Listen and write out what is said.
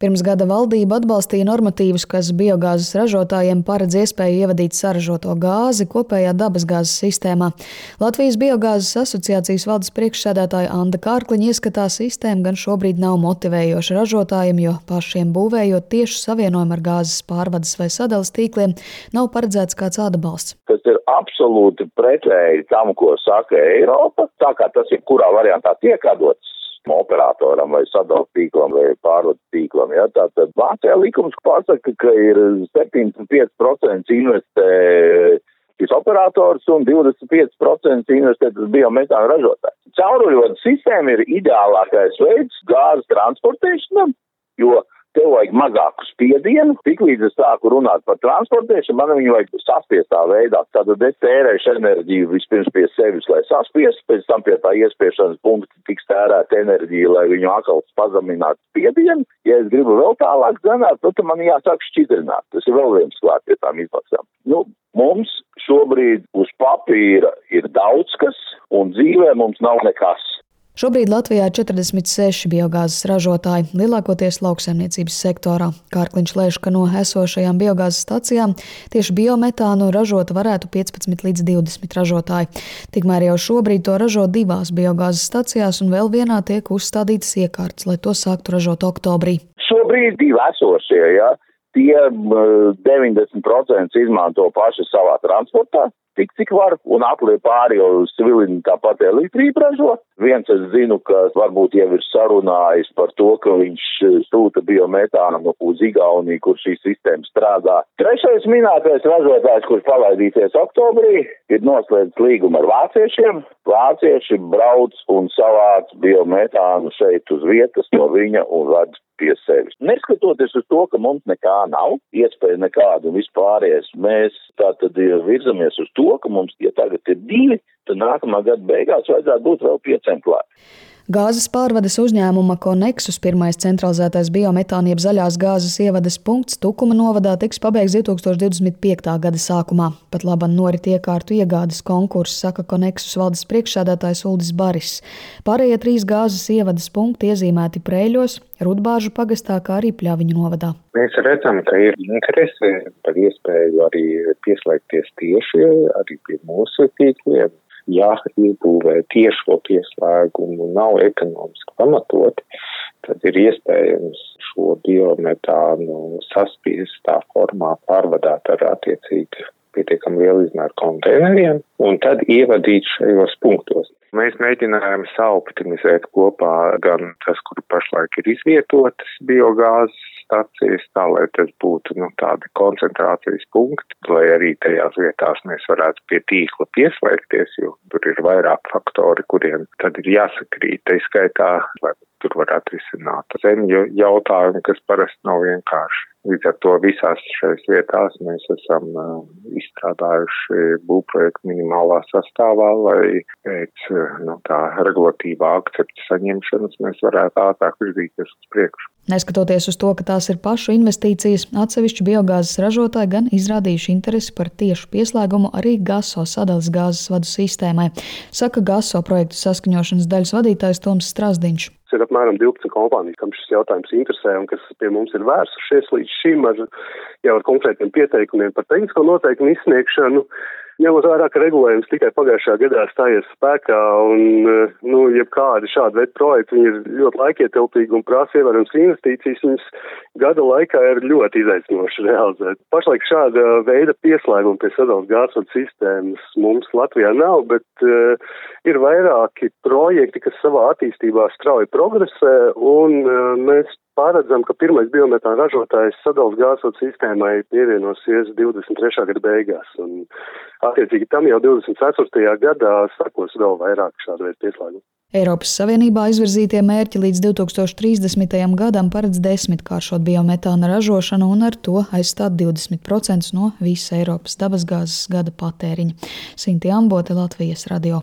Pirms gada valdība atbalstīja normatīvus, kas biogāzes ražotājiem paredz iespēju ievadīt saražoto gāzi kopējā dabasgāzes sistēmā. Latvijas biogāzes asociācijas valdes priekšsēdētāja Anna Kārkliņa ieskatā sistēma gan šobrīd nav motivējoša ražotājiem, jo pašiem būvējot tieši savienojumu ar gāzes pārvades vai sadales tīkliem, nav paredzēts kāds atbalsts. Tas ir absolūti pretēji tam, ko saka Eiropa. Tā kā tas ir kurā variantā tiek atdots operatoram vai sadalījuma tīklam vai pārvades tīklam. Ja? Tātad Vācijā likums pasaka, ka ir 75% investē šis operators un 25% investē tas biometāna ražotājs. Cauruļotas sistēma ir ideālākais veids gāzes transportēšanam, jo tev vajag mazāku spiedienu. Tiklīdz es sāku runāt par transportēšanu, man viņu vajag saspiestā veidā. Tad es tērēšu enerģiju vispirms pie sevis, lai saspiestu, pēc tam pie tā iespiešanas punkta tiks tērēta enerģija, lai viņu atkal pazeminātu spiedienu. Ja es gribu vēl tālāk zanāt, nu, tad man jāsāk šķidrināt. Tas ir vēl viens klāt pie tām izmaksām. Nu, mums šobrīd uz papīra ir daudz kas, un dzīvē mums nav nekas. Šobrīd Latvijā ir 46 biogāzes ražotāji, lielākoties lauksaimniecības sektorā. Kārkliņš lēš, ka no esošajām biogāzes stacijām tieši biometānu ražot varētu 15 līdz 20 ražotāji. Tikmēr jau šobrīd to ražo divās biogāzes stacijās, un vēl vienā tiek uzstādītas iekārtas, lai to sāktu ražot oktobrī. Šobrīd divi esošie, ja? Tie 90% izmanto paši savā transportā, tik cik var, un apliek pāri jau civilini tāpat elektrību ražo. Viens es zinu, ka varbūt jau ir sarunājis par to, ka viņš eh, sūta biometānu uz Igauniju, kur šī sistēma strādā. Trešais minētais ražotājs, kurš palaidīsies oktobrī, ir noslēdz līgumu ar vāciešiem. Vācieši brauc un savāc biometānu šeit uz vietas no viņa un ved pie sevis. Neskatoties uz to, ka mums nekā nav, iespēja nekāda un vispārējais, mēs tā tad virzamies uz to, ka mums, ja tagad ir divi, tad nākamā gada beigās vajadzētu būt vēl pieciem klāt. Gāzes pārvades uzņēmuma Koneksus pirmais centralizētais biometāna jeb zaļās gāzes ievades punkts Tukuma novadā tiks pabeigts 2025. gada sākumā. Pat laba norit iekārtu iegādes konkurss, saka Koneksus valdes priekšsēdētājs Uldis Baris. Pārējie trīs gāzes ievadas punkti iezīmēti Prēļos, Rudbāžu pagastā, kā arī Pļaviņu novadā. Mēs redzam, ka ir interese par iespēju arī pieslēgties tieši arī pie mūsu tīkliem ja iebūvē tiešo pieslēgumu nav ekonomiski pamatoti, tad ir iespējams šo biometānu saspiestā formā pārvadāt ar attiecīgi pietiekami lielu izmēru konteineriem un tad ievadīt šajos punktos. Mēs mēģinājām saoptimizēt kopā gan tas, kur pašlaik ir izvietotas biogāzes stacijas, tā lai tas būtu nu, tādi koncentrācijas punkti, lai arī tajās vietās mēs varētu pie tīkla pieslēgties, jo tur ir vairāk faktori, kuriem tad ir jāsakrīt, tai skaitā, lai tur varētu risināt zemju jautājumu, kas parasti nav vienkārši. Līdz ar to visās šajās vietās mēs esam uh, izstrādājuši būvprojektu minimālā sastāvā, lai pēc uh, nu, tā regulatīvā akcepta saņemšanas mēs varētu ātrāk virzīties uz priekšu. Neskatoties uz to, ka tās ir pašu investīcijas, atsevišķi biogāzes ražotāji gan izrādījuši interesi par tiešu pieslēgumu arī GASO sadales gāzes vadu sistēmai, saka GASO projektu saskaņošanas daļas vadītājs Toms Strasdiņš ir apmēram 12 kompānijas, kam šis jautājums interesē un kas pie mums ir vērsušies līdz šim ar jau ar konkrētiem pieteikumiem par tehnisko noteikumu izsniegšanu. Ņemot vērā, ka regulējums tikai pagājušajā gadā stājies spēkā un, nu, jebkādi šādi veidi projekti, viņi ir ļoti laikietilpīgi un prasa ievērums investīcijas, viņas gada laikā ir ļoti izaicinoši realizēt. Pašlaik šāda veida pieslēguma pie sadalās gāzes sistēmas mums Latvijā nav, bet uh, ir vairāki projekti, kas savā attīstībā strauji progresē un uh, mēs Pārredzam, ka pirmais biometāna ražotājs sadalās gāzes sistēmai pievienosies 23. gada beigās, un attiecīgi tam jau 24. gadā sakos vēl vairāk šādu veidu pieslēgumu. Eiropas Savienībā izvirzītie mērķi līdz 2030. gadam paredz desmitkāršot biometāna ražošanu un ar to aizstāt 20% no visa Eiropas dabasgāzes gada patēriņa. Sinti Ambote, Latvijas radio.